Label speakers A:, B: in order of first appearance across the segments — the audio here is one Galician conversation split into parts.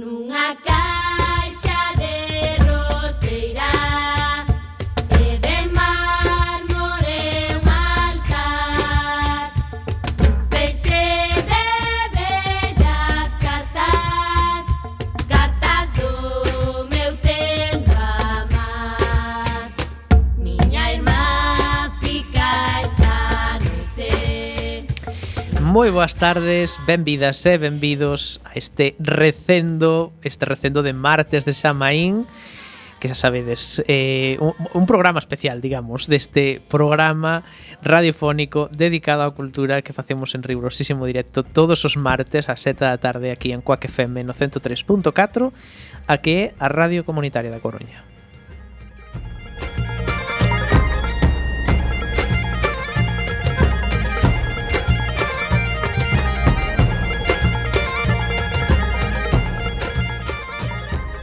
A: nunca
B: Moi boas tardes, benvidas e benvidos a este recendo, este recendo de martes de Xamaín que xa sabedes, eh, un, un programa especial, digamos, deste programa radiofónico dedicado á cultura que facemos en rigurosísimo directo todos os martes a 7 da tarde aquí en Coac FM no 103.4, a que é a Radio Comunitaria da Coruña.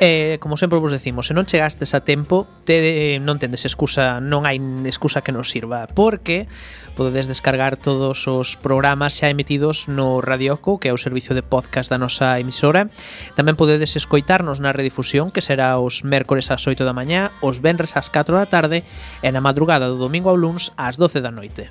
B: E, como sempre vos decimos, se non chegastes a tempo, te, eh, non tendes excusa, non hai excusa que nos sirva, porque podedes descargar todos os programas xa emitidos no Radioco, que é o servicio de podcast da nosa emisora. Tamén podedes escoitarnos na redifusión, que será os mércores ás 8 da mañá, os venres ás 4 da tarde e na madrugada do domingo ao luns ás 12 da noite.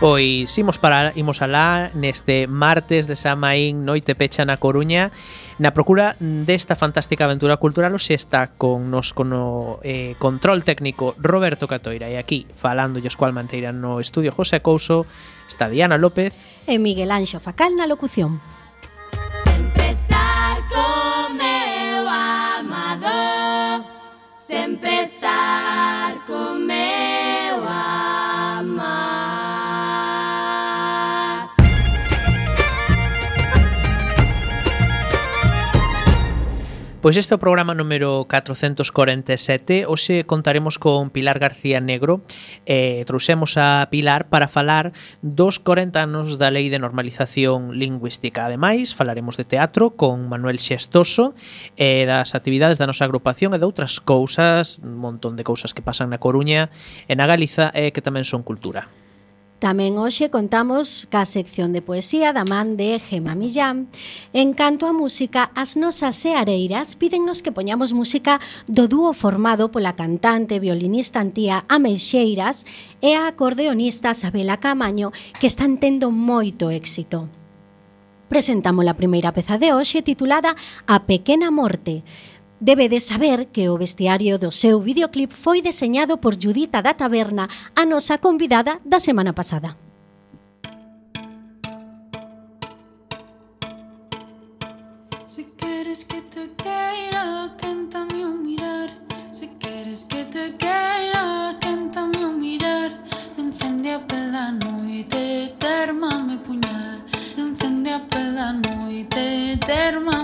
B: Pois imos para imos alá neste martes de Samaín Noite Pecha na Coruña. Na procura desta fantástica aventura cultural o está con nos con o eh, control técnico Roberto Catoira. E aquí falando Cual Manteira no estudio José Couso está Diana López.
C: E Miguel Anxo Facal na locución.
A: Sempre estar con meu amado. Sempre estar con meu
B: Pois este é o programa número 447 Hoxe contaremos con Pilar García Negro eh, Trouxemos a Pilar para falar dos 40 anos da Lei de Normalización Lingüística. Ademais, falaremos de teatro con Manuel Xestoso eh, Das actividades da nosa agrupación e de outras cousas Un montón de cousas que pasan na Coruña e na Galiza e eh, que tamén son cultura.
C: Tamén hoxe contamos ca sección de poesía da man de Gema Millán. En canto a música, as nosas seareiras pídennos que poñamos música do dúo formado pola cantante violinista antía Ameixeiras e a acordeonista Sabela Camaño, que están tendo moito éxito. Presentamos a primeira peza de hoxe titulada A pequena morte, Debe de saber que o vestiario do seu videoclip foi deseñado por Judita da Taberna, a nosa convidada da semana pasada.
D: Si queres que te queira, cántame un mirar. Si queres que te queira, cántame un mirar. Encende a pela noite, termame puñal. Encende a pela noite, termame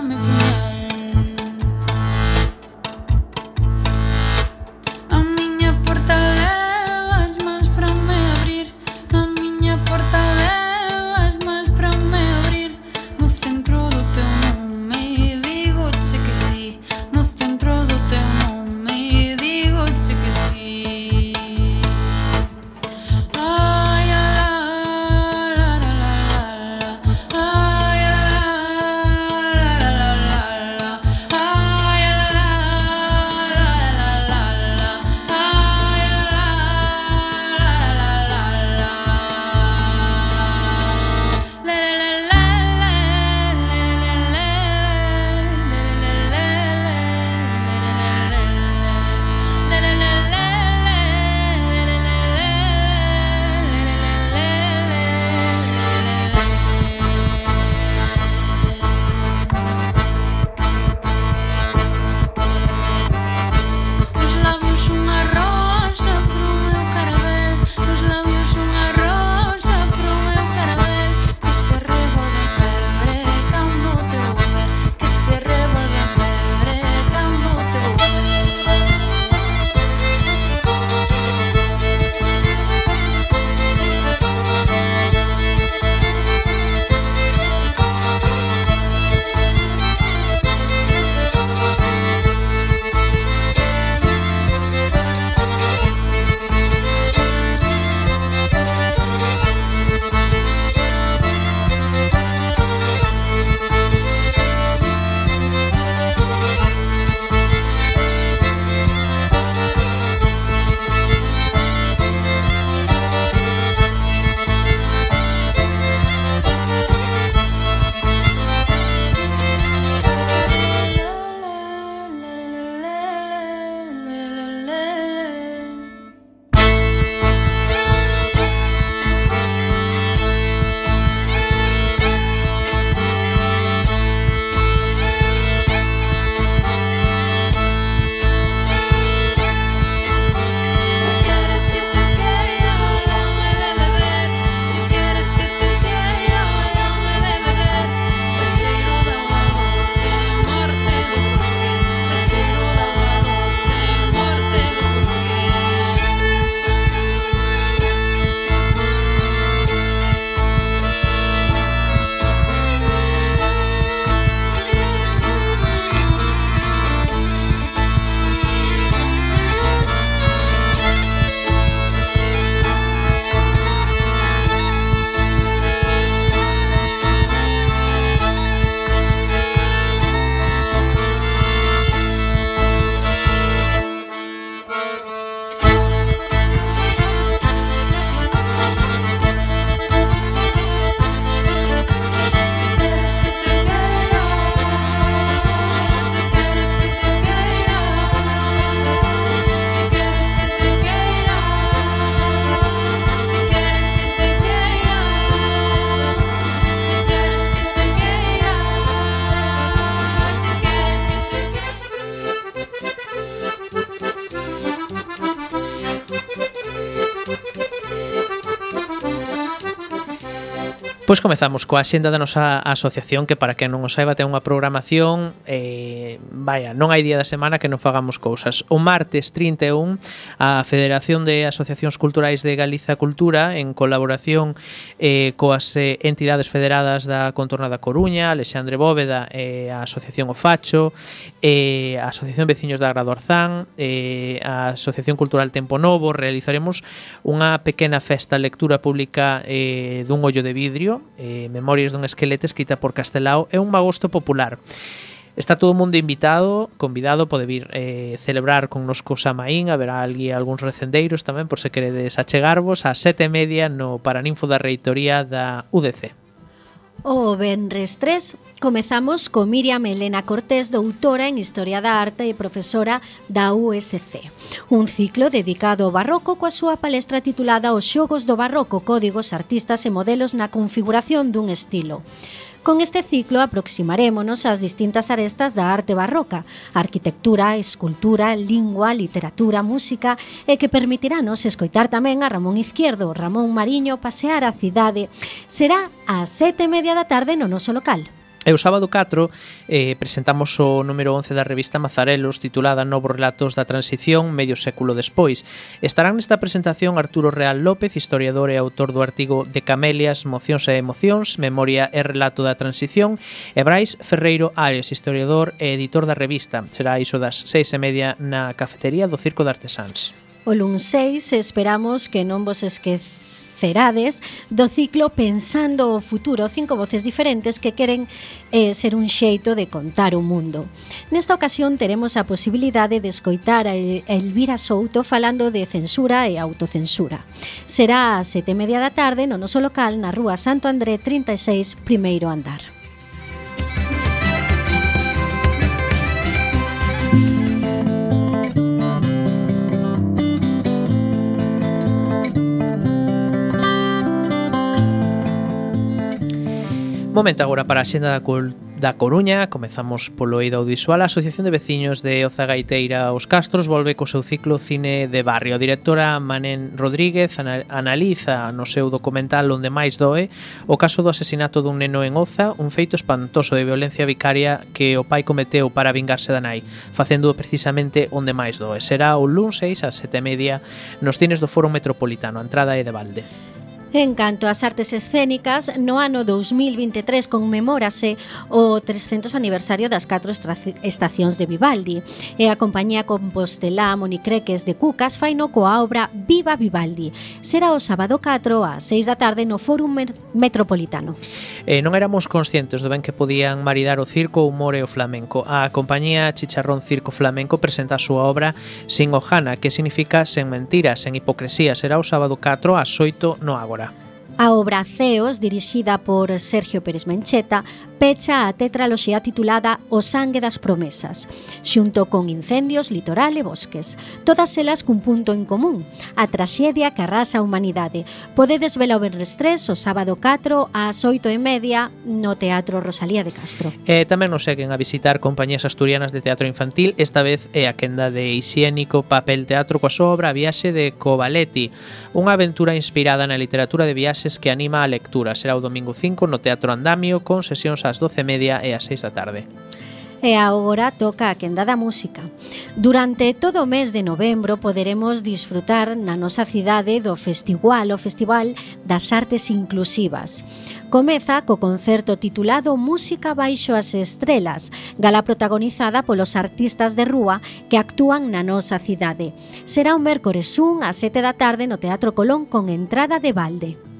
B: Pois comezamos coa xenda da nosa asociación que para que non o saiba ten unha programación eh, vaya, non hai día da semana que non fagamos cousas. O martes 31 a Federación de Asociacións Culturais de Galiza Cultura en colaboración eh, coas eh, entidades federadas da Contorna da Coruña, Alexandre Bóveda eh, a Asociación O Facho eh, a Asociación Veciños da Grado Arzán eh, a Asociación Cultural Tempo Novo realizaremos unha pequena festa lectura pública eh, dun ollo de vidrio eh, Memorias dun esqueleto escrita por Castelao, é un magosto popular. Está todo o mundo invitado, convidado, pode vir eh, celebrar con nos cosa maín, haberá ali algúns recendeiros tamén, por se queredes achegarvos, a sete e media no Paraninfo da Reitoría da UDC.
C: O Benres 3 comezamos co Miriam Elena Cortés, doutora en Historia da Arte e profesora da USC. Un ciclo dedicado ao barroco coa súa palestra titulada Os xogos do barroco, códigos, artistas e modelos na configuración dun estilo. Con este ciclo aproximarémonos ás distintas arestas da arte barroca, arquitectura, escultura, lingua, literatura, música, e que permitirános escoitar tamén a Ramón Izquierdo, Ramón Mariño pasear a cidade. Será ás sete e media da tarde no noso local.
B: E o sábado 4 eh, presentamos o número 11 da revista Mazarelos titulada Novos relatos da transición medio século despois. Estarán nesta presentación Arturo Real López, historiador e autor do artigo De Camelias, Mocións e Emocións, Memoria e Relato da Transición, e Brais Ferreiro Ares, historiador e editor da revista. Será iso das seis e media na cafetería do Circo de Artesáns.
C: O luns 6 esperamos que non vos esquez Cerades do ciclo Pensando o futuro, cinco voces diferentes que queren eh, ser un xeito de contar o mundo. Nesta ocasión teremos a posibilidade de escoitar a Elvira Souto falando de censura e autocensura. Será a sete e media da tarde no noso local na Rúa Santo André 36, primeiro andar.
B: Momento agora para a xenda da, Col da Coruña. Comezamos polo eido audiovisual. A Asociación de Veciños de Oza Gaiteira Os Castros Volve co seu ciclo Cine de Barrio. A directora Manen Rodríguez analiza no seu documental Onde máis doe O caso do asesinato dun neno en Oza Un feito espantoso de violencia vicaria Que o pai cometeu para vingarse da nai Facendo precisamente onde máis doe. Será o lunes 6 a 7 media Nos cines do Foro Metropolitano. A entrada é de balde.
C: En canto ás artes escénicas, no ano 2023 conmemórase o 300 aniversario das catro estacións de Vivaldi e a compañía Compostelá Monicreques de Cucas faino coa obra Viva Vivaldi. Será o sábado 4 a 6 da tarde no Fórum Metropolitano.
B: Eh, non éramos conscientes do ben que podían maridar o circo, o humor e o flamenco. A compañía Chicharrón Circo Flamenco presenta a súa obra Sin Ojana, que significa sen mentiras, sen hipocresía. Será o sábado 4 ás 8 no Ágora.
C: A obra Ceos, dirixida por Sergio Pérez Mencheta, pecha a tetraloxía titulada O sangue das promesas, xunto con incendios, litoral e bosques. Todas elas cun punto en común, a traxedia que arrasa a humanidade. Podedes vela o Benrestrés o sábado 4 ás 8 e media no Teatro Rosalía de Castro.
B: E tamén nos seguen a visitar compañías asturianas de teatro infantil, esta vez é a quenda de Isiénico Papel Teatro coa sobra obra Viaxe de Covaletti, unha aventura inspirada na literatura de viaxes que anima a lectura. Será o domingo 5 no Teatro Andamio con sesións ás ás 12:30 e ás 6 da tarde
C: e agora toca a quenda da música. Durante todo o mes de novembro poderemos disfrutar na nosa cidade do festival, o Festival das Artes Inclusivas. Comeza co concerto titulado Música baixo as estrelas, gala protagonizada polos artistas de rúa que actúan na nosa cidade. Será o mércores 1 a 7 da tarde no Teatro Colón con entrada de balde.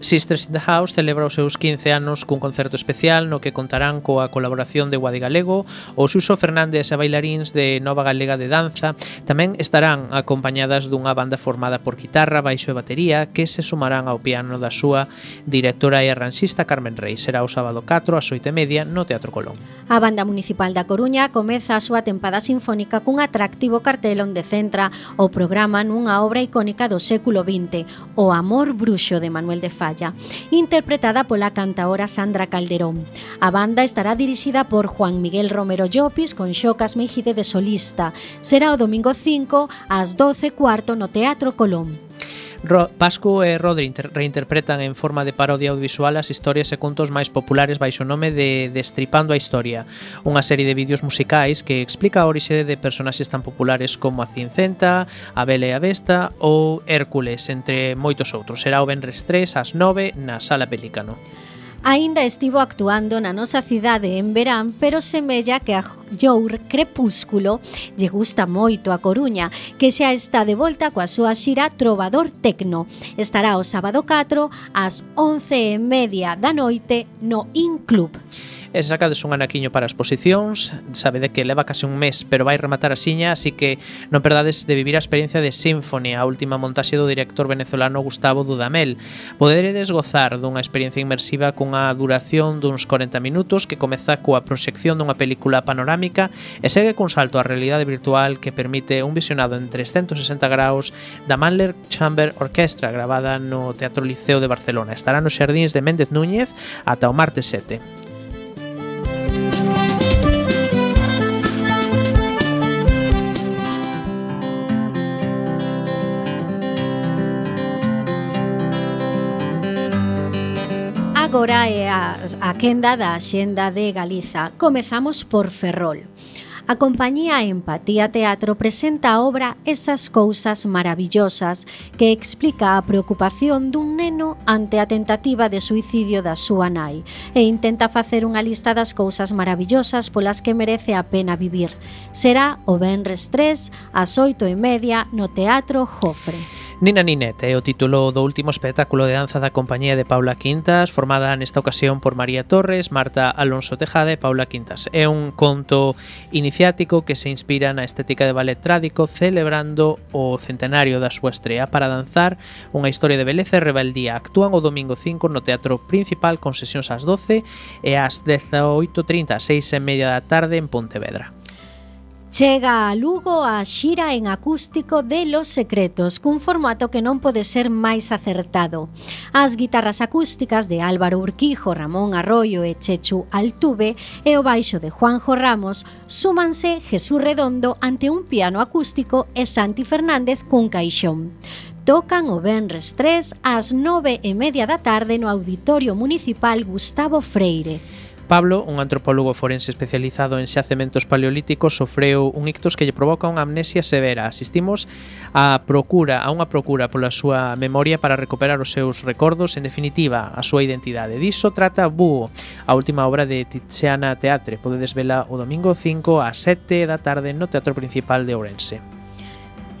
B: Sisters in the House celebra os seus 15 anos cun concerto especial no que contarán coa colaboración de Guadi Galego, o Suso Fernández e bailaríns de Nova Galega de Danza tamén estarán acompañadas dunha banda formada por guitarra, baixo e batería que se sumarán ao piano da súa directora e arranxista Carmen Rey. Será o sábado 4 ás 8:30 no Teatro Colón.
C: A banda municipal da Coruña comeza a súa tempada sinfónica cun atractivo cartel onde centra o programa nunha obra icónica do século XX, O amor bruxo de Manuel de Falla Falla, interpretada pola cantaora Sandra Calderón. A banda estará dirixida por Juan Miguel Romero Llopis con Xocas Mejide de solista. Será o domingo 5 ás 12 cuarto no Teatro Colón.
B: Ro Pascu e Rodri reinterpretan en forma de parodia audiovisual as historias e contos máis populares baixo o nome de Destripando a Historia, unha serie de vídeos musicais que explica a orixe de personaxes tan populares como a Cincenta, a Bela e a Besta ou Hércules, entre moitos outros. Será o Benres 3 ás 9 na Sala Pelícano.
C: Aínda estivo actuando na nosa cidade en verán, pero semella que a Jour Crepúsculo lle gusta moito a Coruña, que xa está de volta coa súa xira Trovador Tecno. Estará o sábado 4 ás 11 e media da noite no Inclub. Club.
B: E se sacades un anaquiño para as posicións, sabede que leva case un mes, pero vai rematar a siña, así que non perdades de vivir a experiencia de Symphony, a última montaxe do director venezolano Gustavo Dudamel. Poderedes gozar dunha experiencia inmersiva cunha duración duns 40 minutos que comeza coa proxección dunha película panorámica e segue cun salto á realidade virtual que permite un visionado en 360 graus da Mahler Chamber Orchestra gravada no Teatro Liceo de Barcelona. Estará nos xardíns de Méndez Núñez ata o martes 7.
C: agora é a, a quenda da Axenda de Galiza. Comezamos por Ferrol. A compañía Empatía Teatro presenta a obra Esas cousas maravillosas que explica a preocupación dun neno ante a tentativa de suicidio da súa nai e intenta facer unha lista das cousas maravillosas polas que merece a pena vivir. Será o Benres 3 ás 8 e media no Teatro Jofre.
B: Nina Ninet é o título do último espectáculo de danza da compañía de Paula Quintas, formada nesta ocasión por María Torres, Marta Alonso Tejada e Paula Quintas. É un conto inicial iniciático que se inspira na estética de ballet trádico celebrando o centenario da súa estrea para danzar unha historia de beleza e rebeldía. Actúan o domingo 5 no Teatro Principal con sesións ás 12 e ás 18.30, 6 e media da tarde en Pontevedra.
C: Chega a Lugo a xira en acústico de Los Secretos, cun formato que non pode ser máis acertado. As guitarras acústicas de Álvaro Urquijo, Ramón Arroyo e Chechu Altuve e o baixo de Juanjo Ramos súmanse Jesús Redondo ante un piano acústico e Santi Fernández cun caixón tocan o Benres 3 ás nove e media da tarde no Auditorio Municipal Gustavo Freire.
B: Pablo, un antropólogo forense especializado en xacementos paleolíticos, sofreu un ictus que lle provoca unha amnesia severa. Asistimos a procura, a unha procura pola súa memoria para recuperar os seus recordos, en definitiva, a súa identidade. Diso trata Búho, a última obra de Tiziana Teatre. Podedes vela o domingo 5 a 7 da tarde no Teatro Principal de Ourense.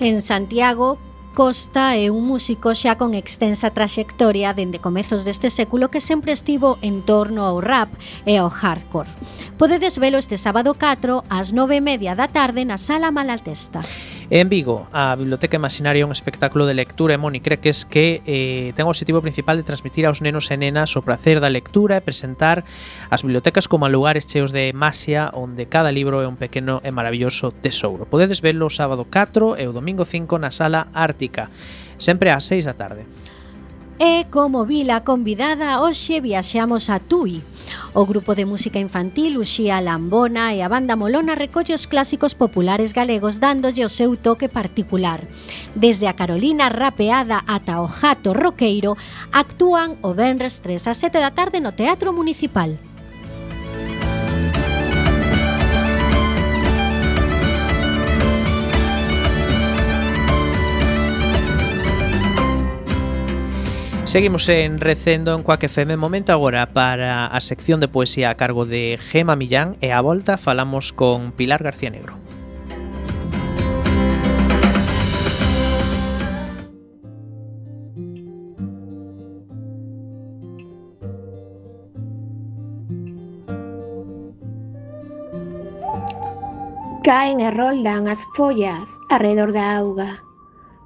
C: En Santiago, Costa é un músico xa con extensa traxectoria dende comezos deste século que sempre estivo en torno ao rap e ao hardcore. Podedes velo este sábado 4 ás 9 e media da tarde na Sala Malatesta.
B: En Vigo, a Biblioteca Imaginaria un espectáculo de lectura e monicreques que eh, ten o objetivo principal de transmitir aos nenos e nenas o placer da lectura e presentar as bibliotecas como lugares cheos de masia onde cada libro é un pequeno e maravilloso tesouro. Podedes verlo o sábado 4 e o domingo 5 na Sala Ártica, sempre ás 6 da tarde.
C: E como vila convidada, hoxe viaxamos a Tui. O grupo de música infantil Uxía Lambona e a banda Molona recolle os clásicos populares galegos dándolle o seu toque particular. Desde a Carolina rapeada ata o jato roqueiro, actúan o venres 3 a 7 da tarde no Teatro Municipal.
B: Seguimos en Recendo en Coac FM Momento agora para a sección de poesía a cargo de Gema Millán E a volta falamos con Pilar García Negro.
E: Caen e roldan as follas arredor da auga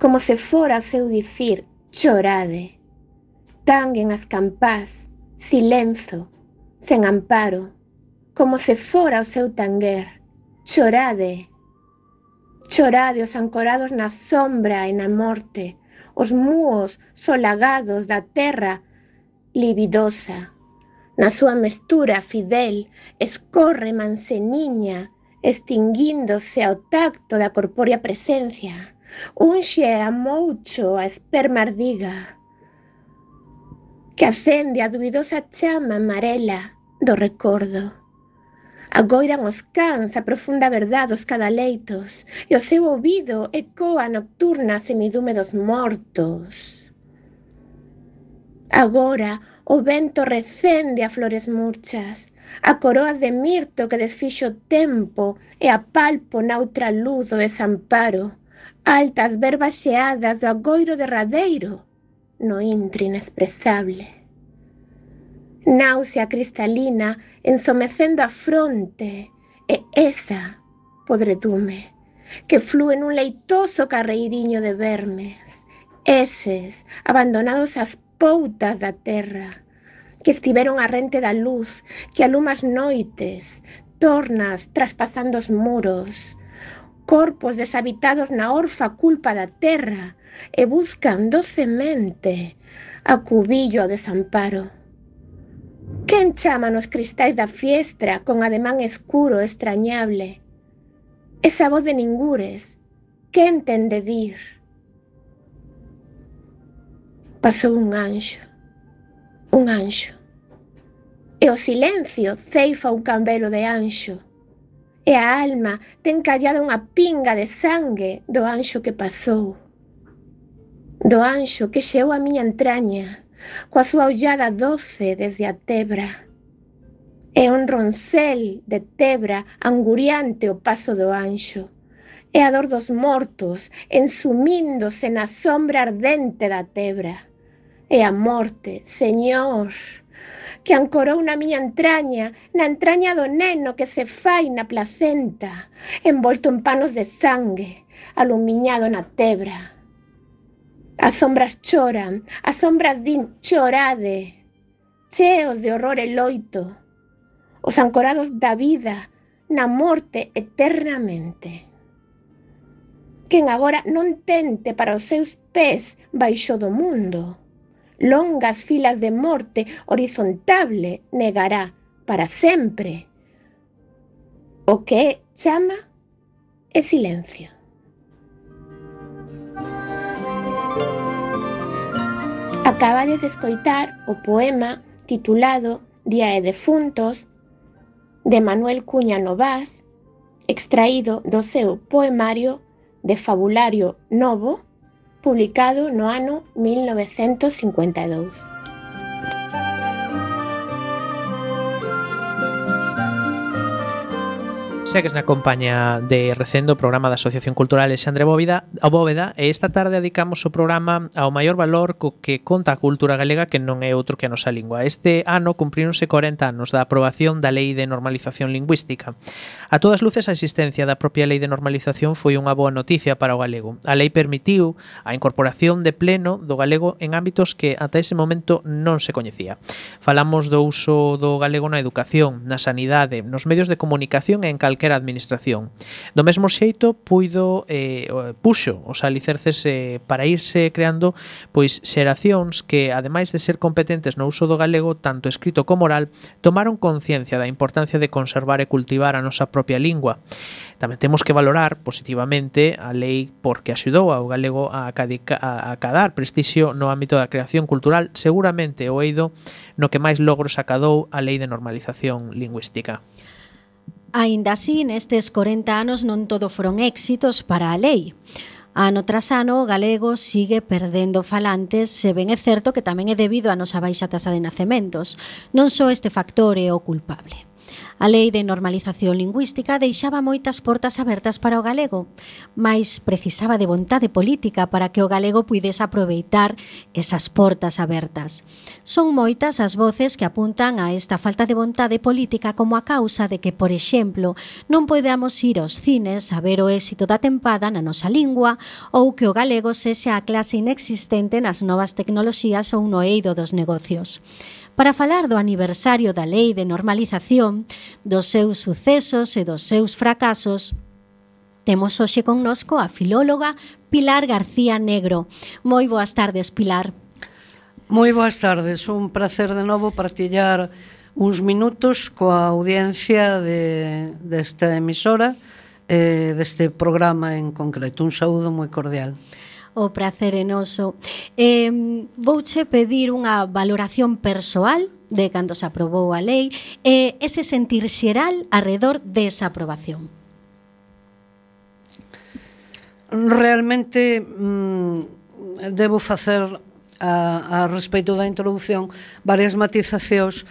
E: Como se fora o seu dicir, chorade. Están en as campás, silenzo, sen amparo, como se fora o seu tanguer. Chorade, chorade os ancorados na sombra e na morte, os muos solagados da terra libidosa. Na súa mestura fidel escorre manseniña, extinguíndose ao tacto da corpórea presencia. Unxe a moucho a esperma ardiga, que acende a dubidosa chama amarela do recordo. Agoiran os cans a profunda verdade dos cadaleitos e o seu ouvido ecoa nocturna semidume dos mortos. Agora o vento recende a flores murchas, a coroas de mirto que desfixo o tempo e a palpo noutra luz do desamparo, altas verbas xeadas do agoiro derradeiro, no intre inexpresable. Náusea cristalina ensomecendo a fronte e esa podredume que flúe nun leitoso carreiriño de vermes, eses abandonados ás poutas da terra, que estiveron a rente da luz que alumas noites, tornas traspasando os muros, corpos deshabitados na orfa culpa da terra e buscan docemente a cubillo ao desamparo. Quen chama nos cristais da fiestra con ademán escuro extrañable? Esa voz de ningures, quen ten de dir? Pasou un anxo, un anxo, e o silencio ceifa un cambelo de anxo e a alma ten callada unha pinga de sangue do anxo que pasou. Do anxo que xeou a miña entraña, coa súa ollada doce desde a tebra. E un roncel de tebra anguriante o paso do anxo. E a dor dos mortos ensumíndose na sombra ardente da tebra. E a morte, Señor, que ancorou na miña entraña, na entraña do neno que se fai na placenta, envolto en panos de sangue, alumiñado na tebra. As sombras choran, as sombras din chorade, cheos de horror e loito, os ancorados da vida na morte eternamente. Quen agora non tente para os seus pés baixo do mundo, longas filas de morte horizontable negará para sempre. O que chama é silencio. Acaba de escoitar o poema titulado Día de Defuntos de Manuel Cuña Novás, extraído do seu poemario de Fabulario Novo, publicado no ano 1952.
B: Segues na compañía de Recendo, programa da Asociación Cultural Alexandre Bóveda, a Bóveda, e esta tarde dedicamos o programa ao maior valor co que conta a cultura galega que non é outro que a nosa lingua. Este ano cumpríronse 40 anos da aprobación da Lei de Normalización Lingüística. A todas luces, a existencia da propia Lei de Normalización foi unha boa noticia para o galego. A lei permitiu a incorporación de pleno do galego en ámbitos que ata ese momento non se coñecía. Falamos do uso do galego na educación, na sanidade, nos medios de comunicación e en calquera calquera administración. Do mesmo xeito puido eh, puxo os alicerces eh, para irse creando pois xeracións que ademais de ser competentes no uso do galego tanto escrito como oral, tomaron conciencia da importancia de conservar e cultivar a nosa propia lingua. Tamén temos que valorar positivamente a lei porque axudou ao galego a, cadica, a, a cadar prestixio no ámbito da creación cultural, seguramente o eido no que máis logros acadou a lei de normalización lingüística.
C: Aínda así, nestes 40 anos non todo foron éxitos para a lei. Ano tras ano, o galego sigue perdendo falantes, se ben é certo que tamén é debido a nosa baixa tasa de nacementos. Non só este factor é o culpable. A Lei de Normalización Lingüística deixaba moitas portas abertas para o galego, mas precisaba de vontade política para que o galego puidese aproveitar esas portas abertas. Son moitas as voces que apuntan a esta falta de vontade política como a causa de que, por exemplo, non podamos ir aos cines a ver o éxito da tempada na nosa lingua ou que o galego sexa a clase inexistente nas novas tecnoloxías ou no eido dos negocios para falar do aniversario da Lei de Normalización, dos seus sucesos e dos seus fracasos, Temos hoxe connosco a filóloga Pilar García Negro. Moi boas tardes, Pilar.
F: Moi boas tardes. Un placer de novo partillar uns minutos coa audiencia de, desta emisora eh, deste programa en concreto. Un saúdo moi cordial.
C: Moi cordial o prazer é noso. Eh, vouche pedir unha valoración persoal de cando se aprobou a lei e eh, ese sentir xeral arredor desa aprobación.
F: Realmente mm, debo facer a, a respecto da introdución varias matizacións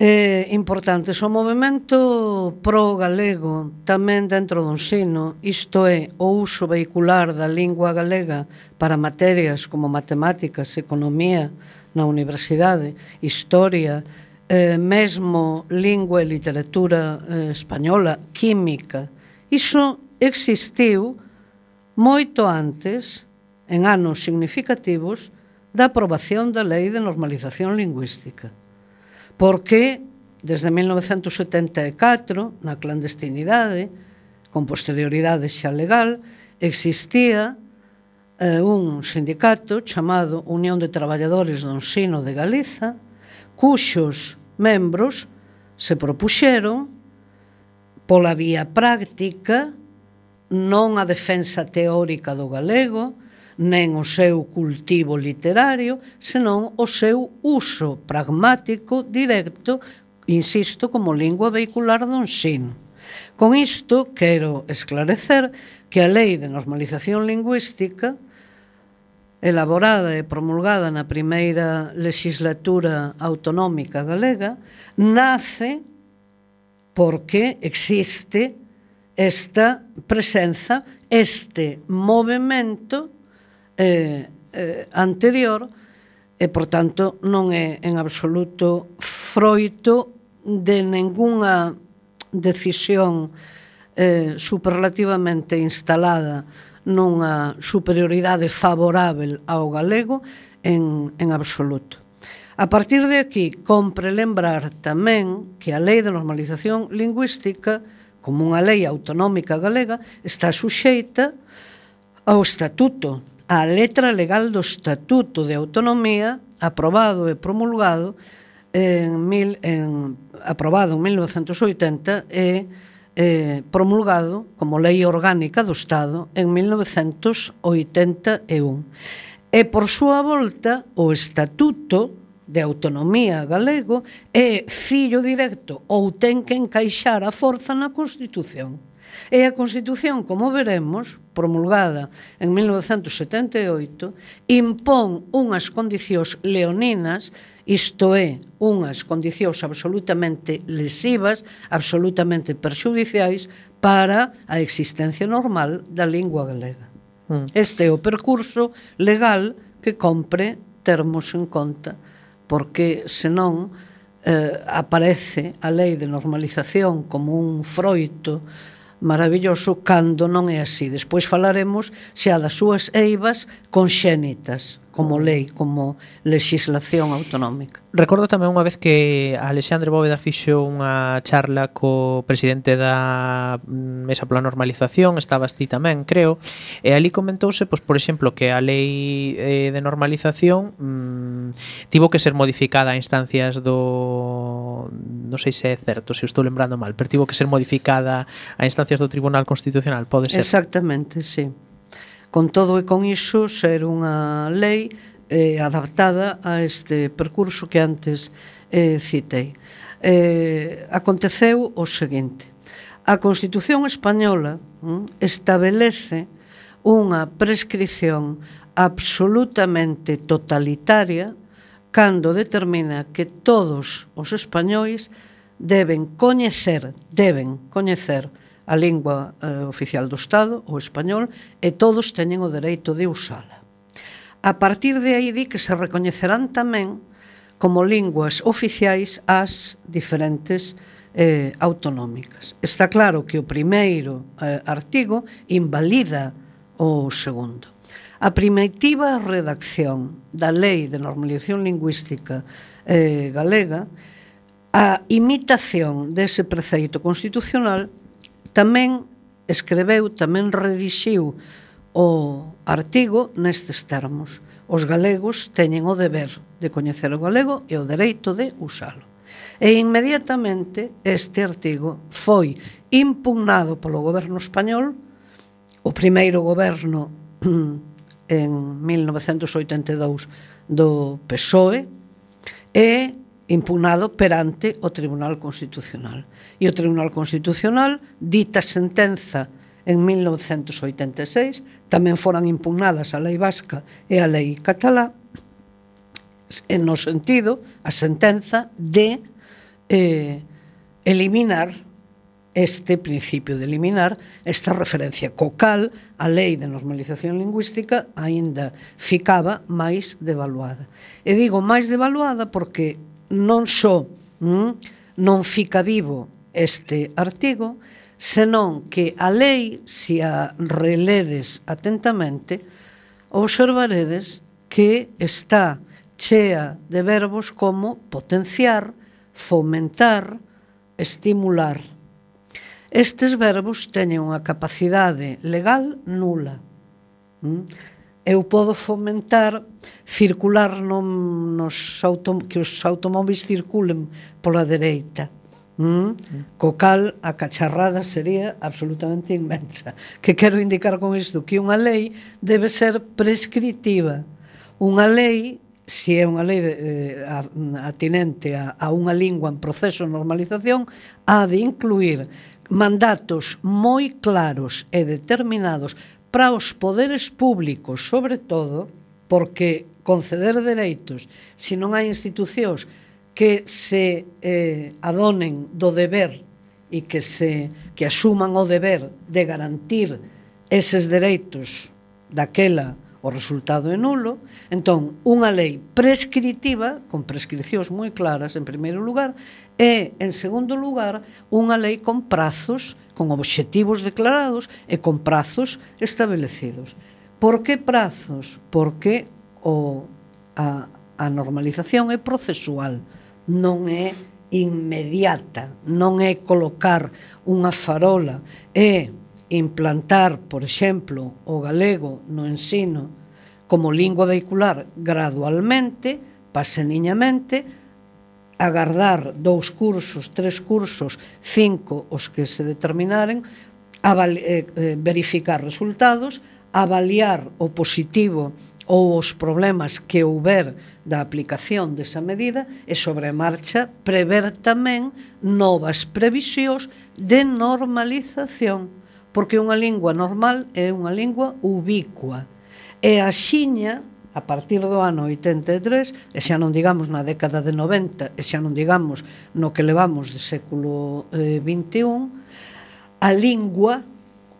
F: Eh, importante o movimento pro galego tamén dentro do ensino, isto é, o uso vehicular da lingua galega para materias como matemáticas, economía na universidade, historia, eh, mesmo lingua e literatura eh, española, química. Iso existiu moito antes, en anos significativos, da aprobación da Lei de Normalización Lingüística porque desde 1974, na clandestinidade, con posterioridade xa legal, existía eh, un sindicato chamado Unión de Traballadores do Ensino de Galiza, cuxos membros se propuxeron pola vía práctica non a defensa teórica do galego, nen o seu cultivo literario, senón o seu uso pragmático directo, insisto, como lingua vehicular do ensino. Con isto quero esclarecer que a Lei de Normalización Lingüística elaborada e promulgada na primeira legislatura autonómica galega, nace porque existe esta presenza, este movimento eh, eh, anterior e, por tanto, non é en absoluto froito de ningunha decisión eh, superlativamente instalada nunha superioridade favorável ao galego en, en absoluto. A partir de aquí, compre lembrar tamén que a Lei de Normalización Lingüística, como unha lei autonómica galega, está suxeita ao Estatuto a letra legal do Estatuto de Autonomía aprobado e promulgado en, mil, en aprobado en 1980 e eh, promulgado como Lei Orgánica do Estado en 1981. E por súa volta, o Estatuto de Autonomía Galego é fillo directo ou ten que encaixar a forza na Constitución. E a Constitución, como veremos, promulgada en 1978, impón unhas condicións leoninas, isto é, unhas condicións absolutamente lesivas, absolutamente perxudiciais para a existencia normal da lingua galega. Hmm. Este é o percurso legal que compre termos en conta, porque senón eh, aparece a lei de normalización como un froito maravilloso cando non é así. Despois falaremos xa das súas eivas conxénitas como lei, como legislación autonómica.
B: Recordo tamén unha vez que Alexandre Bóveda fixo unha charla co presidente da mm, Mesa pola Normalización, estabas ti tamén, creo, e ali comentouse, pois, por exemplo, que a lei eh, de normalización mmm, tivo que ser modificada a instancias do... non sei se é certo, se estou lembrando mal, pero tivo que ser modificada a instancias do Tribunal Constitucional, pode ser?
F: Exactamente, sí. Con todo e con iso, ser unha lei eh, adaptada a este percurso que antes eh, citei. Eh, aconteceu o seguinte. A Constitución Española mm, establece unha prescripción absolutamente totalitaria cando determina que todos os españois deben coñecer, deben coñecer a lingua eh, oficial do Estado, o español, e todos teñen o dereito de usala. A partir de aí di que se recoñecerán tamén como linguas oficiais as diferentes eh, autonómicas. Está claro que o primeiro eh, artigo invalida o segundo. A primitiva redacción da Lei de Normalización Lingüística eh, Galega a imitación dese preceito constitucional Tamén escreveu, tamén redixiu o artigo nestes termos. Os galegos teñen o deber de coñecer o galego e o dereito de usalo. E inmediatamente este artigo foi impugnado polo goberno español, o primeiro goberno en 1982 do PSOE, e impugnado perante o Tribunal Constitucional. E o Tribunal Constitucional dita sentenza en 1986, tamén foran impugnadas a lei vasca e a lei catalá, en no sentido, a sentenza de eh, eliminar este principio de eliminar esta referencia cocal a lei de normalización lingüística aínda ficaba máis devaluada. E digo máis devaluada porque non só mm, non fica vivo este artigo, senón que a lei, se a reledes atentamente, observaredes que está chea de verbos como potenciar, fomentar, estimular. Estes verbos teñen unha capacidade legal nula. Mm? eu podo fomentar circular non nos auto, que os automóveis circulen pola dereita. Mm? Co cal a cacharrada sería absolutamente inmensa. Que quero indicar con isto que unha lei debe ser prescriptiva. Unha lei se é unha lei eh, atinente a, a unha lingua en proceso de normalización, ha de incluir mandatos moi claros e determinados para os poderes públicos, sobre todo, porque conceder dereitos, se non hai institucións que se eh, adonen do deber e que se que asuman o deber de garantir eses dereitos daquela o resultado é nulo, entón unha lei prescriptiva con prescripcións moi claras en primeiro lugar e en segundo lugar unha lei con prazos con obxectivos declarados e con prazos establecidos. Por que prazos? Porque o, a, a normalización é procesual, non é inmediata, non é colocar unha farola, é implantar, por exemplo, o galego no ensino como lingua vehicular gradualmente, paseniñamente, agardar dous cursos, tres cursos, cinco os que se determinaren, avali, eh, eh, verificar resultados, avaliar o positivo ou os problemas que houber da aplicación desa medida e sobre a marcha prever tamén novas previsións de normalización porque unha lingua normal é unha lingua ubicua. E a xiña a partir do ano 83, e xa non digamos na década de 90, e xa non digamos no que levamos de século eh, 21, a lingua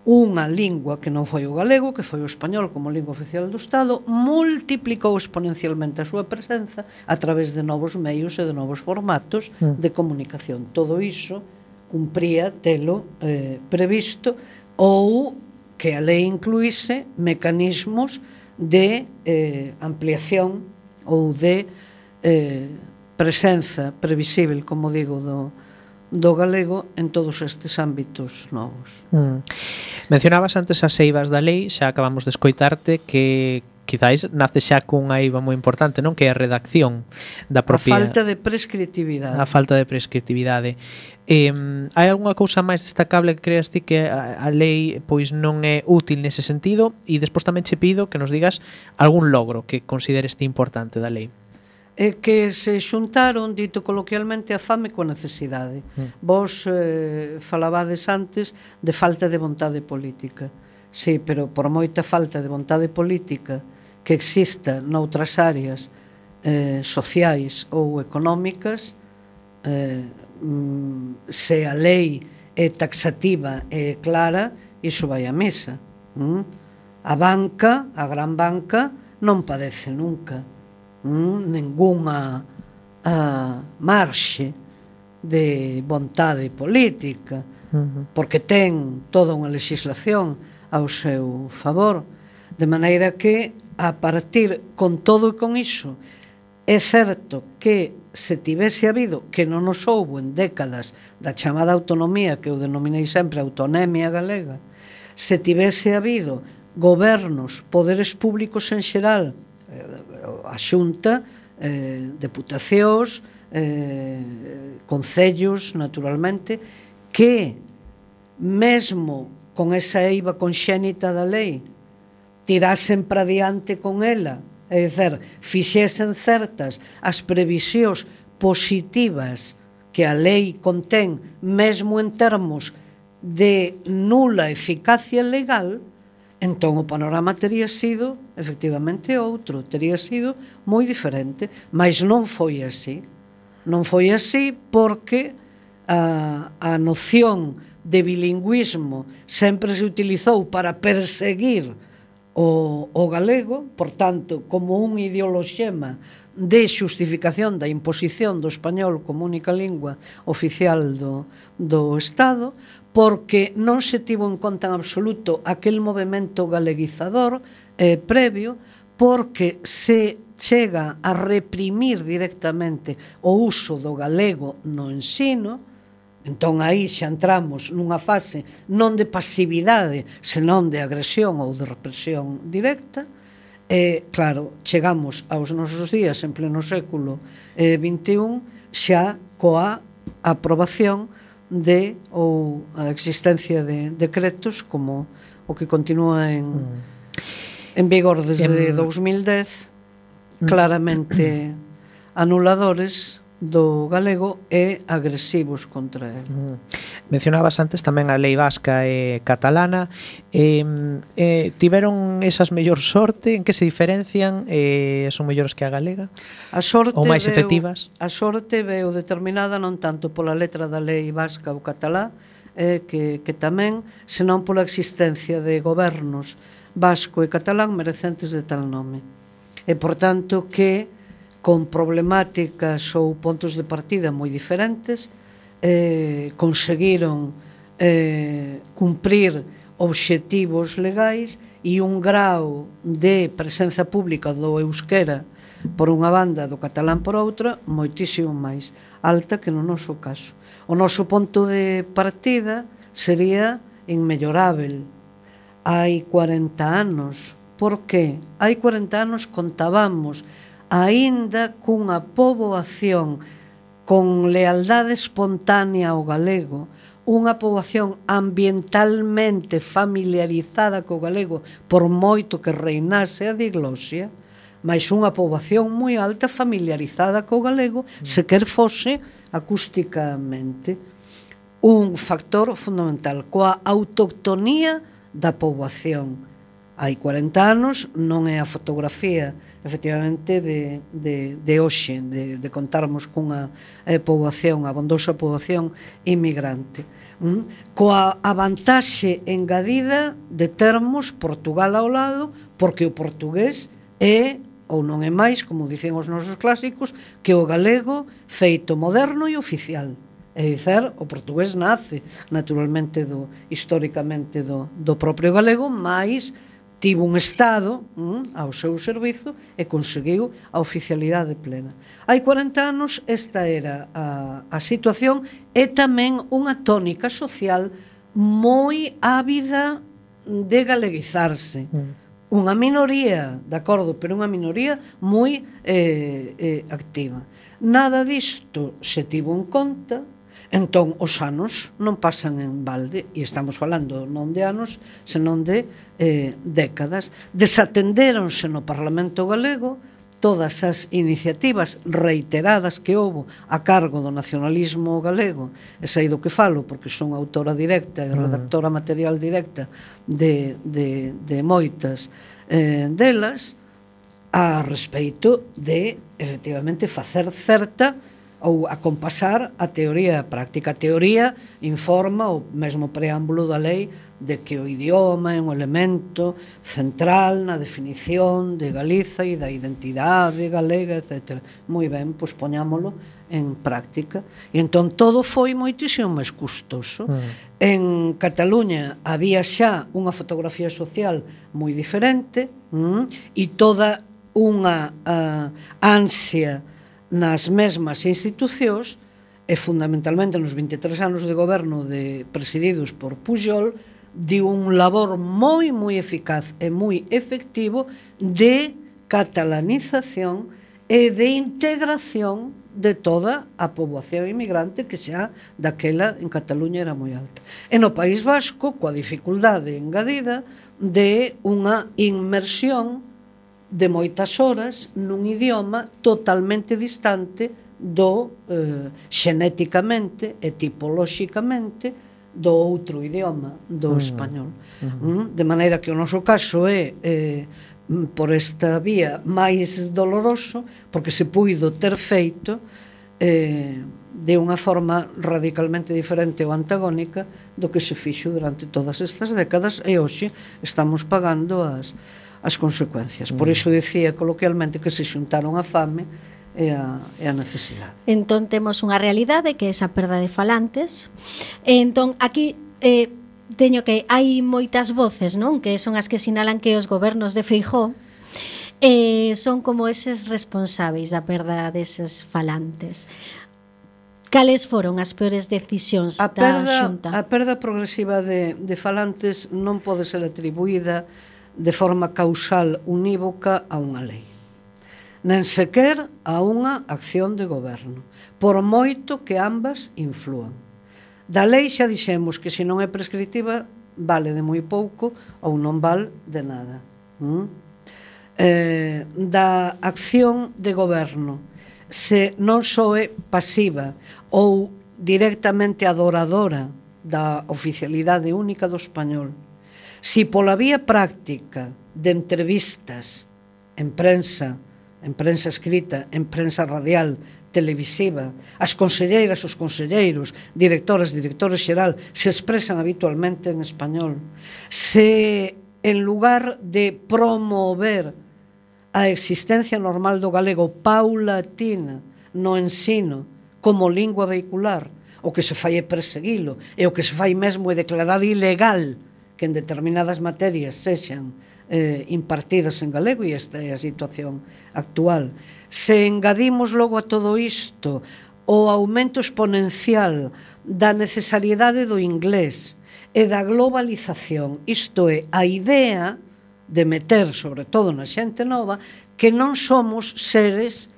F: unha lingua que non foi o galego, que foi o español como lingua oficial do Estado, multiplicou exponencialmente a súa presenza a través de novos meios e de novos formatos mm. de comunicación. Todo iso cumpría telo eh, previsto ou que a lei incluíse mecanismos de eh, ampliación ou de eh, presenza previsível, como digo, do, do galego en todos estes ámbitos novos.
B: Mm. Mencionabas antes as eivas da lei, xa acabamos de escoitarte que quizáis nace xa cunha IVA moi importante, non? Que é a redacción da propia...
F: A falta de prescriptividade.
B: A falta de prescriptividade. Eh, hai algunha cousa máis destacable que creas ti que a, a lei pois non é útil nese sentido e despois tamén che pido que nos digas algún logro que consideres ti importante da lei
F: é que se xuntaron, dito coloquialmente, a fame coa necesidade. Mm. Vos eh, falabades antes de falta de vontade política. Sí, pero por moita falta de vontade política que exista noutras áreas eh, sociais ou económicas eh, mm, se a lei é taxativa e é clara, iso vai a mesa. Mm? A banca, a gran banca, non padece nunca mm? ninguna a, marxe de vontade política, uh -huh. porque ten toda unha legislación ao seu favor, de maneira que a partir con todo e con iso, é certo que se tivese habido, que non nos houbo en décadas da chamada autonomía, que eu denominei sempre autonomía galega, se tivese habido gobernos, poderes públicos en xeral, eh, a xunta, eh, deputacións, eh, concellos, naturalmente, que mesmo con esa eiva conxénita da lei, tirasen para diante con ela, é dizer, fixesen certas as previsións positivas que a lei contén, mesmo en termos de nula eficacia legal, entón o panorama teria sido efectivamente outro, teria sido moi diferente, mas non foi así. Non foi así porque a, a noción de bilingüismo sempre se utilizou para perseguir o, o galego, por tanto, como un ideoloxema de xustificación da imposición do español como única lingua oficial do, do Estado, porque non se tivo en conta en absoluto aquel movimento galeguizador eh, previo, porque se chega a reprimir directamente o uso do galego no ensino, Entón aí xa entramos nunha fase non de pasividade, senón de agresión ou de represión directa, e claro, chegamos aos nosos días en pleno século eh, 21 xa coa aprobación de ou a existencia de decretos como o que continúa en mm. en vigor desde en... 2010 claramente anuladores do galego e agresivos contra el. Mm.
B: Mencionabas antes tamén a lei vasca e catalana. Eh, eh, tiveron esas mellor sorte? En que se diferencian? Eh, son mellores que a galega?
F: A sorte
B: Ou máis
F: veu,
B: efectivas?
F: A sorte veo determinada non tanto pola letra da lei vasca ou catalá, eh, que, que tamén, senón pola existencia de gobernos vasco e catalán merecentes de tal nome. E, por tanto, que con problemáticas ou pontos de partida moi diferentes, eh, conseguiron eh, cumprir obxectivos legais e un grau de presenza pública do euskera por unha banda do catalán por outra moitísimo máis alta que no noso caso. O noso ponto de partida sería inmellorável. Hai 40 anos, Por que? hai 40 anos contábamos aínda cunha poboación con lealdade espontánea ao galego, unha poboación ambientalmente familiarizada co galego por moito que reinase a diglosia, mais unha poboación moi alta familiarizada co galego, se quer fose acústicamente. Un factor fundamental coa autoctonía da poboación hai 40 anos non é a fotografía efectivamente de, de, de hoxe, de, de contarmos cunha eh, poboación, abondosa poboación inmigrante. Mm? Coa a vantaxe engadida de termos Portugal ao lado, porque o portugués é ou non é máis, como dicen os nosos clásicos, que o galego feito moderno e oficial. É dicer, o portugués nace naturalmente do históricamente do, do propio galego, máis tivo un Estado mm, ao seu servizo e conseguiu a oficialidade plena. Hai 40 anos esta era a, a situación e tamén unha tónica social moi ávida de galeguizarse. Mm. Unha minoría, de acordo, pero unha minoría moi eh, eh, activa. Nada disto se tivo en conta, Entón, os anos non pasan en balde, e estamos falando non de anos, senón de eh, décadas. Desatendéronse no Parlamento Galego todas as iniciativas reiteradas que houbo a cargo do nacionalismo galego, e sei do que falo, porque son autora directa e ah. redactora material directa de, de, de moitas eh, delas, a respeito de, efectivamente, facer certa ou acompasar a teoría e a práctica. A teoría informa o mesmo preámbulo da lei de que o idioma é un elemento central na definición de Galiza e da identidade galega, etc. Moi ben, pois poñámolo en práctica. E entón todo foi moitísimo máis custoso. Mm. En Cataluña había xa unha fotografía social moi diferente mm, e toda unha uh, ansia nas mesmas institucións e fundamentalmente nos 23 anos de goberno de presididos por Pujol de un labor moi moi eficaz e moi efectivo de catalanización e de integración de toda a poboación inmigrante que xa daquela en Cataluña era moi alta. E no País Vasco, coa dificultade engadida de unha inmersión de moitas horas nun idioma totalmente distante do eh, xenéticamente e tipolóxicamente do outro idioma, do mm. español. Mm. mm de maneira que o noso caso é eh, mm, por esta vía máis doloroso porque se puido ter feito eh, de unha forma radicalmente diferente ou antagónica do que se fixo durante todas estas décadas e hoxe estamos pagando as, as consecuencias. Por mm. iso dicía coloquialmente que se xuntaron a fame e a, e a necesidade.
C: Entón temos unha realidade que é esa perda de falantes. E Entón aquí eh, teño que hai moitas voces, non? Que son as que sinalan que os gobernos de Feijó eh, son como eses responsáveis da perda deses falantes. Cales foron as peores decisións
F: a perda,
C: da Xunta?
F: A perda progresiva de, de falantes non pode ser atribuída de forma causal unívoca a unha lei. Nen sequer a unha acción de goberno, por moito que ambas inflúan. Da lei xa dixemos que se non é prescriptiva vale de moi pouco ou non val de nada. Mm? Eh, da acción de goberno se non só é pasiva ou directamente adoradora da oficialidade única do español, Si pola vía práctica de entrevistas en prensa, en prensa escrita, en prensa radial, televisiva, as conselleiras, os conselleiros, directoras, directores xeral, se expresan habitualmente en español. Se, en lugar de promover a existencia normal do galego paulatina no ensino como lingua vehicular, o que se fai é perseguilo, e o que se fai mesmo é declarar ilegal que en determinadas materias sexan eh, impartidas en galego e esta é a situación actual. Se engadimos logo a todo isto o aumento exponencial da necesariedade do inglés e da globalización, isto é, a idea de meter, sobre todo na xente nova, que non somos seres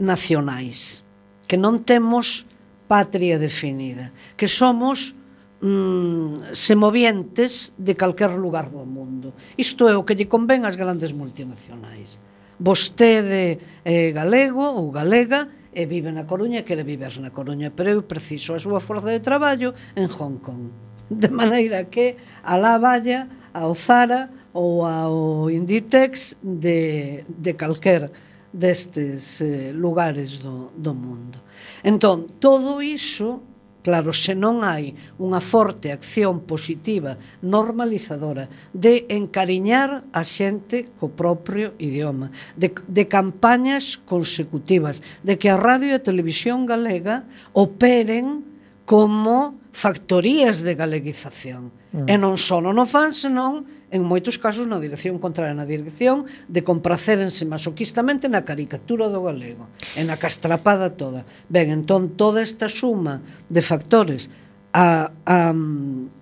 F: nacionais, que non temos patria definida, que somos mm, semovientes de calquer lugar do mundo. Isto é o que lle convén ás grandes multinacionais. Vostede é galego ou galega e vive na Coruña e quere viver na Coruña, pero eu preciso a súa forza de traballo en Hong Kong. De maneira que alá vaya ao Zara ou ao Inditex de, de calquer destes eh, lugares do, do mundo. Entón, todo iso Claro, se non hai unha forte acción positiva normalizadora de encariñar a xente co propio idioma, de, de campañas consecutivas, de que a radio e a televisión galega operen como factorías de galeguización. Mm. E non só no fan, senón en moitos casos na dirección contraria, na dirección de compracerense masoquistamente na caricatura do galego, e na castrapada toda. Ben, entón, toda esta suma de factores a, a,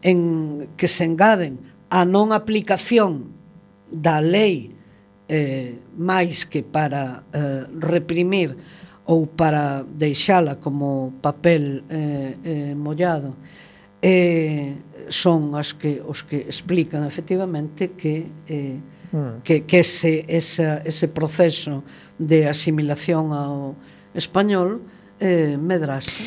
F: en que se engaden a non aplicación da lei eh, máis que para eh, reprimir ou para deixala como papel eh, eh, mollado eh, son as que, os que explican efectivamente que eh, mm. que, que ese, esa, ese proceso de asimilación ao español eh, medrase.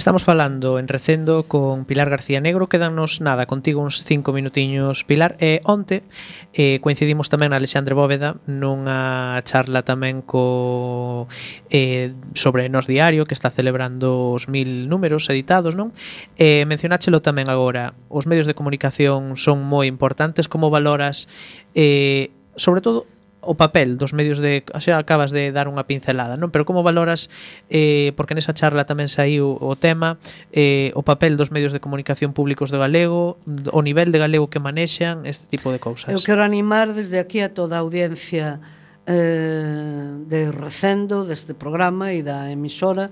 B: Estamos falando en Recendo con Pilar García Negro, quedanos nada, contigo uns cinco minutiños, Pilar. E eh, onte eh, coincidimos tamén a Alexandre Bóveda nunha charla tamén co eh, sobre Nos Diario, que está celebrando os mil números editados, non? Eh, mencionáchelo tamén agora, os medios de comunicación son moi importantes, como valoras, eh, sobre todo, o papel dos medios de xa acabas de dar unha pincelada, non? Pero como valoras eh porque nesa charla tamén saiu o tema eh o papel dos medios de comunicación públicos de galego, o nivel de galego que manexan este tipo de cousas.
F: Eu quero animar desde aquí a toda a audiencia eh de Recendo deste programa e da emisora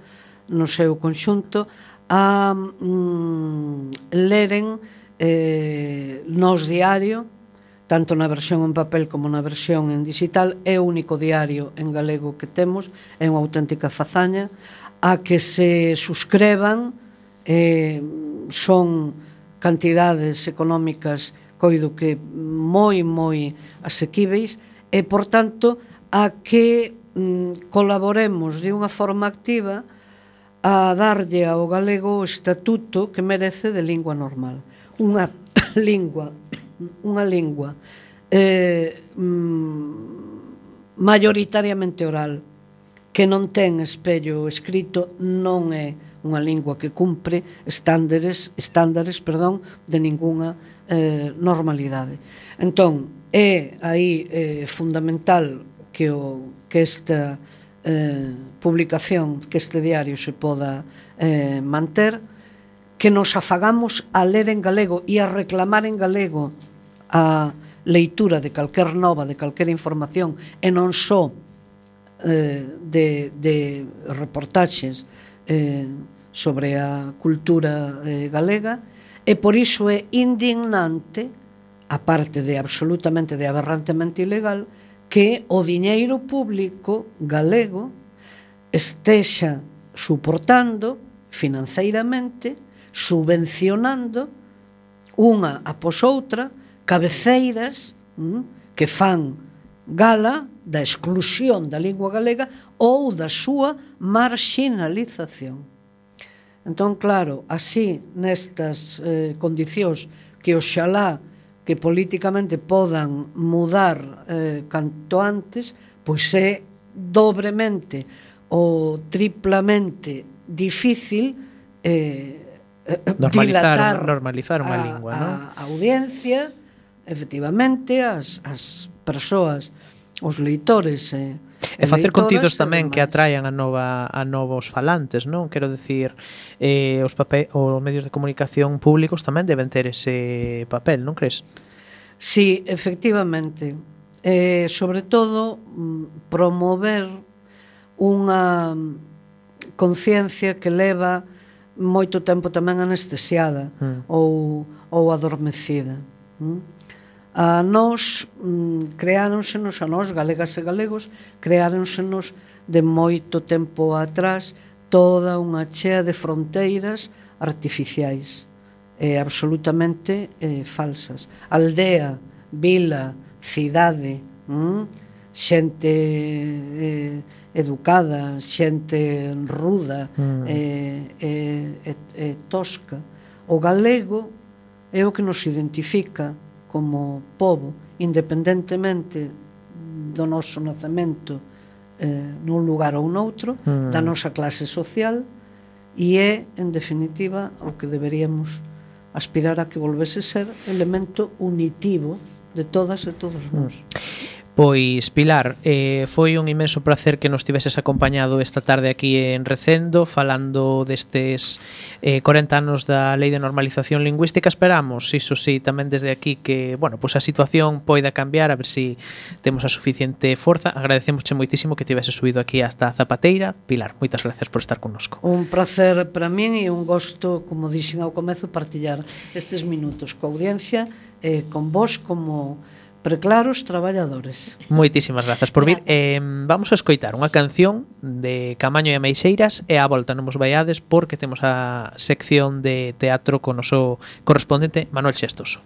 F: no seu conxunto a mm, leren eh, nos diario tanto na versión en papel como na versión en digital, é o único diario en galego que temos, é unha auténtica fazaña, a que se suscreban eh, son cantidades económicas coido que moi, moi asequíveis e, por tanto, a que mm, colaboremos de unha forma activa a darlle ao galego o estatuto que merece de lingua normal. Unha lingua unha lingua eh, mm, mayoritariamente oral que non ten espello escrito non é unha lingua que cumpre estándares, estándares perdón, de ningunha eh, normalidade. Entón, é aí eh, fundamental que, o, que esta eh, publicación, que este diario se poda eh, manter, que nos afagamos a ler en galego e a reclamar en galego a leitura de calquer nova, de calquer información, e non só eh, de, de reportaxes eh, sobre a cultura eh, galega, e por iso é indignante, a parte de absolutamente de aberrantemente ilegal, que o diñeiro público galego estexa suportando financeiramente, subvencionando unha após outra cabeceiras mm, que fan gala da exclusión da lingua galega ou da súa marginalización. Entón, claro, así nestas eh, condicións que oxalá que políticamente podan mudar eh, canto antes, pois é dobremente ou triplamente difícil eh, eh
B: normalizar,
F: dilatar
B: normalizar unha
F: a,
B: lingua,
F: a,
B: non?
F: a audiencia, efectivamente as, as persoas, os leitores e
B: E facer contidos tamén que atraian a nova a novos falantes, non? Quero decir, eh, os papel, os medios de comunicación públicos tamén deben ter ese papel, non crees?
F: Sí, efectivamente. Eh, sobre todo mm, promover unha conciencia que leva moito tempo tamén anestesiada
B: mm.
F: ou ou adormecida. Mm? a nós mm, creáronsenos a nós galegas e galegos creáronsenos de moito tempo atrás toda unha chea de fronteiras artificiais eh, absolutamente eh, falsas aldea, vila, cidade mm, xente eh, educada xente ruda
B: mm.
F: eh, eh, eh, tosca o galego é o que nos identifica como povo, independentemente do noso nacemento eh, nun lugar ou noutro,
B: mm.
F: da nosa clase social, e é, en definitiva, o que deberíamos aspirar a que volvese ser elemento unitivo de todas e todos nós. Mm.
B: Pois, Pilar, eh, foi un imenso placer que nos tiveses acompañado esta tarde aquí en Recendo falando destes eh, 40 anos da Lei de Normalización Lingüística. Esperamos, iso sí, tamén desde aquí que, bueno, pois a situación poida cambiar, a ver se si temos a suficiente forza. Agradecemosche moitísimo que tivese subido aquí hasta Zapateira. Pilar, moitas gracias por estar connosco.
F: Un placer para min e un gosto, como dixen ao comezo, partillar estes minutos coa audiencia eh, con vos como preclaros traballadores.
B: Moitísimas grazas por vir. Eh, vamos a escoitar unha canción de Camaño e Ameixeiras e a volta non vos vaiades porque temos a sección de teatro con o noso correspondente Manuel Xestoso.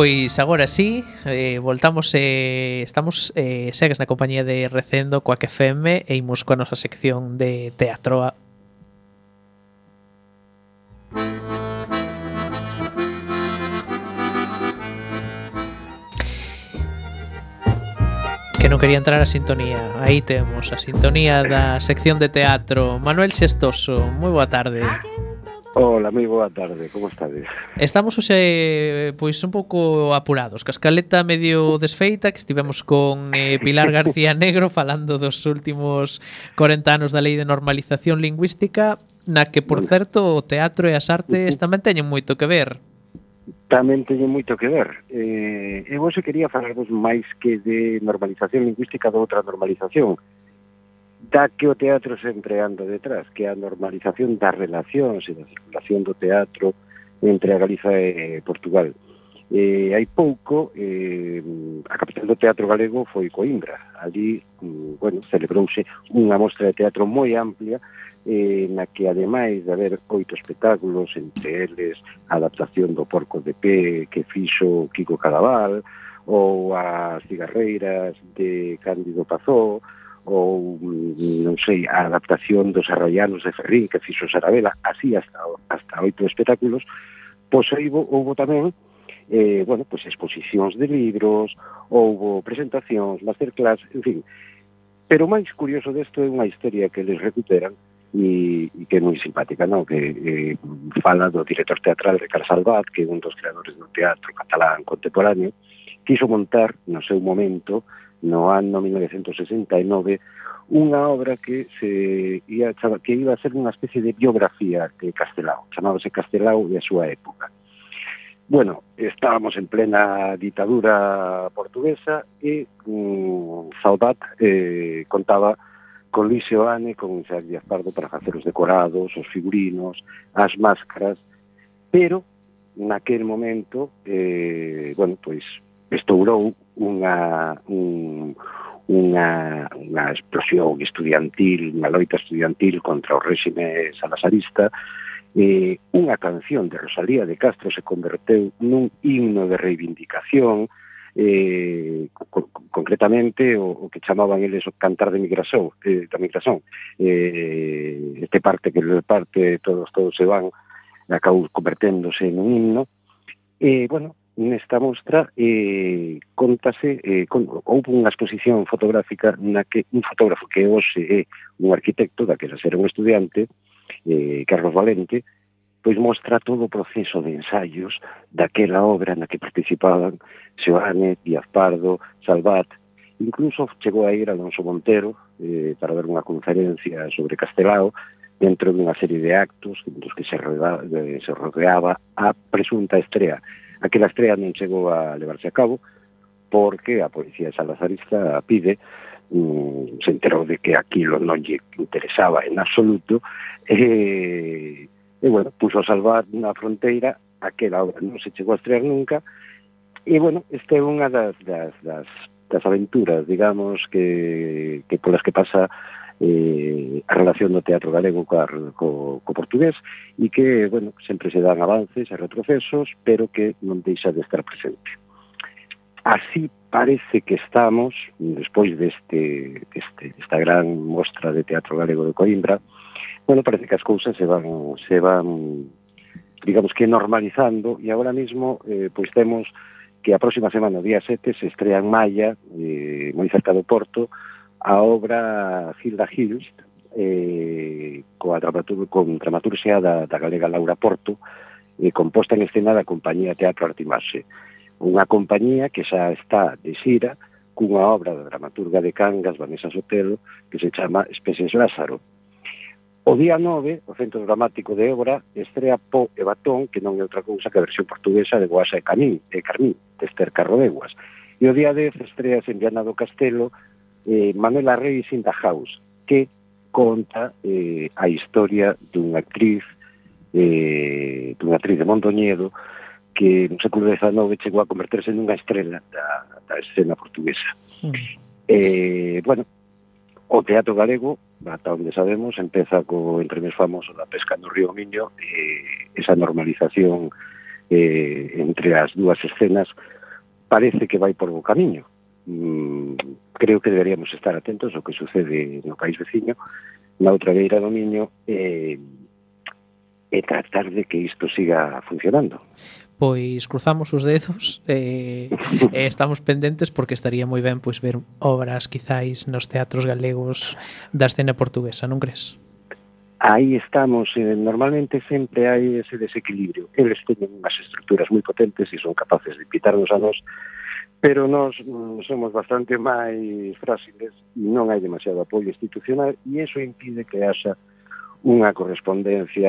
B: Pois agora sí, eh, voltamos eh, estamos eh, segues na compañía de Recendo coa FM e imos coa nosa sección de teatro a... que non quería entrar a sintonía. Aí temos a sintonía da sección de teatro. Manuel Xestoso, moi boa tarde.
G: Ola, moi boa tarde, como estades?
B: Estamos hoxe eh, pois un pouco apurados, cascaleta medio desfeita que estivemos con eh, Pilar García Negro falando dos últimos 40 anos da Lei de Normalización Lingüística, na que por certo o teatro e as artes tamén teñen moito que ver.
G: Tamén teñen moito que ver. Eh, eu hoxe quería falarvos máis que de normalización lingüística de outra normalización, da que o teatro sempre anda detrás, que é a normalización das relacións e da circulación do teatro entre a Galiza e Portugal. Eh, hai pouco, eh, a capital do teatro galego foi Coimbra. Ali, mm, bueno, celebrouse unha mostra de teatro moi amplia eh, na que ademais de haber oito espectáculos, entre eles a adaptación do Porco de Pé que fixo Kiko Cadaval, ou as cigarreiras de Cándido Pazó, ou mm, non sei, a adaptación dos arroianos de Ferrín que fixo Sarabela, así hasta hasta oito espectáculos, pois aí houbo tamén eh, bueno, pues exposicións de libros, houbo presentacións, masterclass, en fin. Pero o máis curioso desto é unha historia que les recuperan e, e que é moi simpática, non? que eh, fala do director teatral Ricardo Salvat, que é un dos creadores do teatro catalán contemporáneo, quiso montar no seu momento no ano 1969 unha obra que se ia que iba a ser unha especie de biografía de Castelao, chamábase Castelao de a súa época. Bueno, estábamos en plena ditadura portuguesa e mm, um, Saudat eh, contaba con Luis Seoane, con Isaac Díaz Pardo para facer os decorados, os figurinos, as máscaras, pero naquel momento, eh, bueno, pois estourou unha, un, unha, unha explosión estudiantil, unha loita estudiantil contra o réxime salazarista, eh, unha canción de Rosalía de Castro se converteu nun himno de reivindicación, eh, co concretamente o, o que chamaban eles o cantar de migración, eh, da migración. Eh, este parte que parte todos todos se van acabou converténdose en un himno. Eh, bueno, nesta mostra eh, contase, eh, con, houve unha exposición fotográfica na que un fotógrafo que hoxe é un arquitecto, da que xa era un estudiante, eh, Carlos Valente, pois mostra todo o proceso de ensaios daquela obra na que participaban Seoane, Díaz Pardo, Salvat, incluso chegou a ir Alonso Montero eh, para ver unha conferencia sobre Castelao, dentro dunha serie de actos dos que se rodeaba, se rodeaba a presunta estrela Aquela estrea non chegou a levarse a cabo porque a policía salazarista pide mm, se enterou de que aquilo non lle interesaba en absoluto e, e bueno, puso a salvar na fronteira aquela obra non se chegou a estrear nunca e bueno, esta é unha das, das, das, das aventuras digamos que, que polas que pasa eh, a relación do teatro galego co, co, co portugués e que, bueno, sempre se dan avances e retrocesos, pero que non deixa de estar presente. Así parece que estamos, despois deste, deste, desta gran mostra de teatro galego de Coimbra, bueno, parece que as cousas se van, se van digamos que normalizando e agora mesmo eh, pois temos que a próxima semana, o día 7, se estrea en Maia, eh, moi cerca do Porto, a obra Hilda Hilst eh, coa dramatur con dramaturxia da, da galega Laura Porto eh, composta en escena da compañía Teatro Artimarxe unha compañía que xa está de xira cunha obra da dramaturga de Cangas Vanessa Sotelo que se chama Especies Lázaro O día 9, o Centro Dramático de Ebra estrea Po e Batón, que non é outra cousa que a versión portuguesa de Guasa e Camín, de Carmín, de Esther Carrodeguas. E o día 10 estrea en Viana do Castelo eh, Manuela Rey Sinta House, que conta eh, a historia dunha actriz eh, dunha actriz de Mondoñedo que no século XIX chegou a converterse nunha estrela da, da escena portuguesa. Mm. Eh, bueno, o teatro galego, ata onde sabemos, empeza co entre famoso da pesca no río Miño, eh, esa normalización eh, entre as dúas escenas parece que vai por bo camiño. Mm, creo que deberíamos estar atentos ao que sucede no país veciño, na outra beira do Miño, eh, e tratar de que isto siga funcionando
B: pois cruzamos os dedos e, eh, e estamos pendentes porque estaría moi ben pois ver obras quizáis nos teatros galegos da escena portuguesa, non crees?
G: Aí estamos, eh, normalmente sempre hai ese desequilibrio. Eles teñen unhas estructuras moi potentes e son capaces de pitarnos a nós pero nós mm, somos bastante máis frágiles e non hai demasiado apoio institucional e eso impide que haxa unha correspondencia,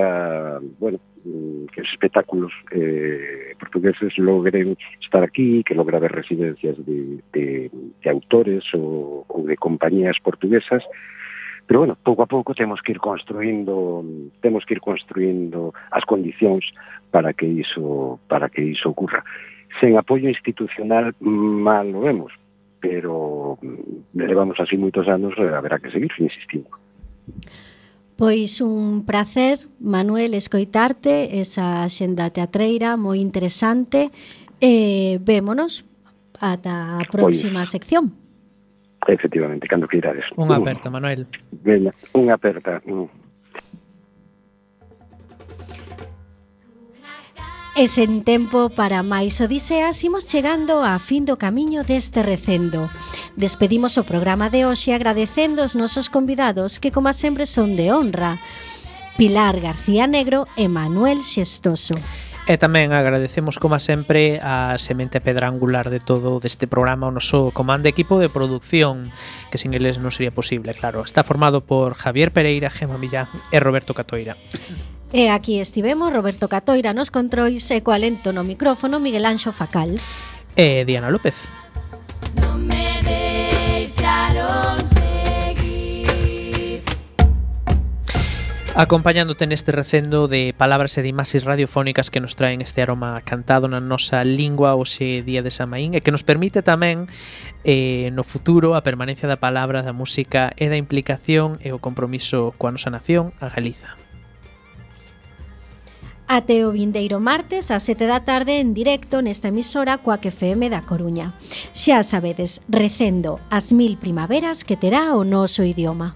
G: bueno, mm, que os espectáculos eh, portugueses logren estar aquí, que logra haber residencias de, de, de autores ou, ou de compañías portuguesas, pero bueno, pouco a pouco temos que ir construindo temos que ir construindo as condicións para que iso para que iso ocurra sen apoio institucional mal o vemos, pero mm, levamos así moitos anos e haberá que seguir insistindo.
C: Pois un placer, Manuel, escoitarte esa xenda teatreira moi interesante. Eh, vémonos ata a pois. próxima pois, sección.
G: Efectivamente, cando queirades.
B: Unha aperta, Manuel.
G: Venga, unha aperta. Mm.
C: E sen tempo para máis odiseas imos chegando a fin do camiño deste recendo. Despedimos o programa de hoxe agradecendo os nosos convidados que, como sempre, son de honra. Pilar García Negro e Manuel Xestoso.
B: E tamén agradecemos, como sempre, a semente pedra angular de todo deste programa o noso comando equipo de producción, que sin eles non sería posible, claro. Está formado por Javier Pereira, Gema Millán e Roberto Catoira.
C: E aquí estivemos Roberto Catoira nos controis e coa alento no micrófono Miguel Anxo Facal.
B: E Diana López.
A: Non me deixaron seguir.
B: Acompañándote neste recendo de palabras e de imaxes radiofónicas que nos traen este aroma cantado na nosa lingua hoxe día de Samaín e que nos permite tamén eh, no futuro a permanencia da palabra, da música e da implicación e o compromiso coa nosa nación a Galiza
C: até o vindeiro martes a 7 da tarde en directo nesta emisora coa que FM da Coruña. Xa sabedes, recendo as mil primaveras que terá o noso idioma.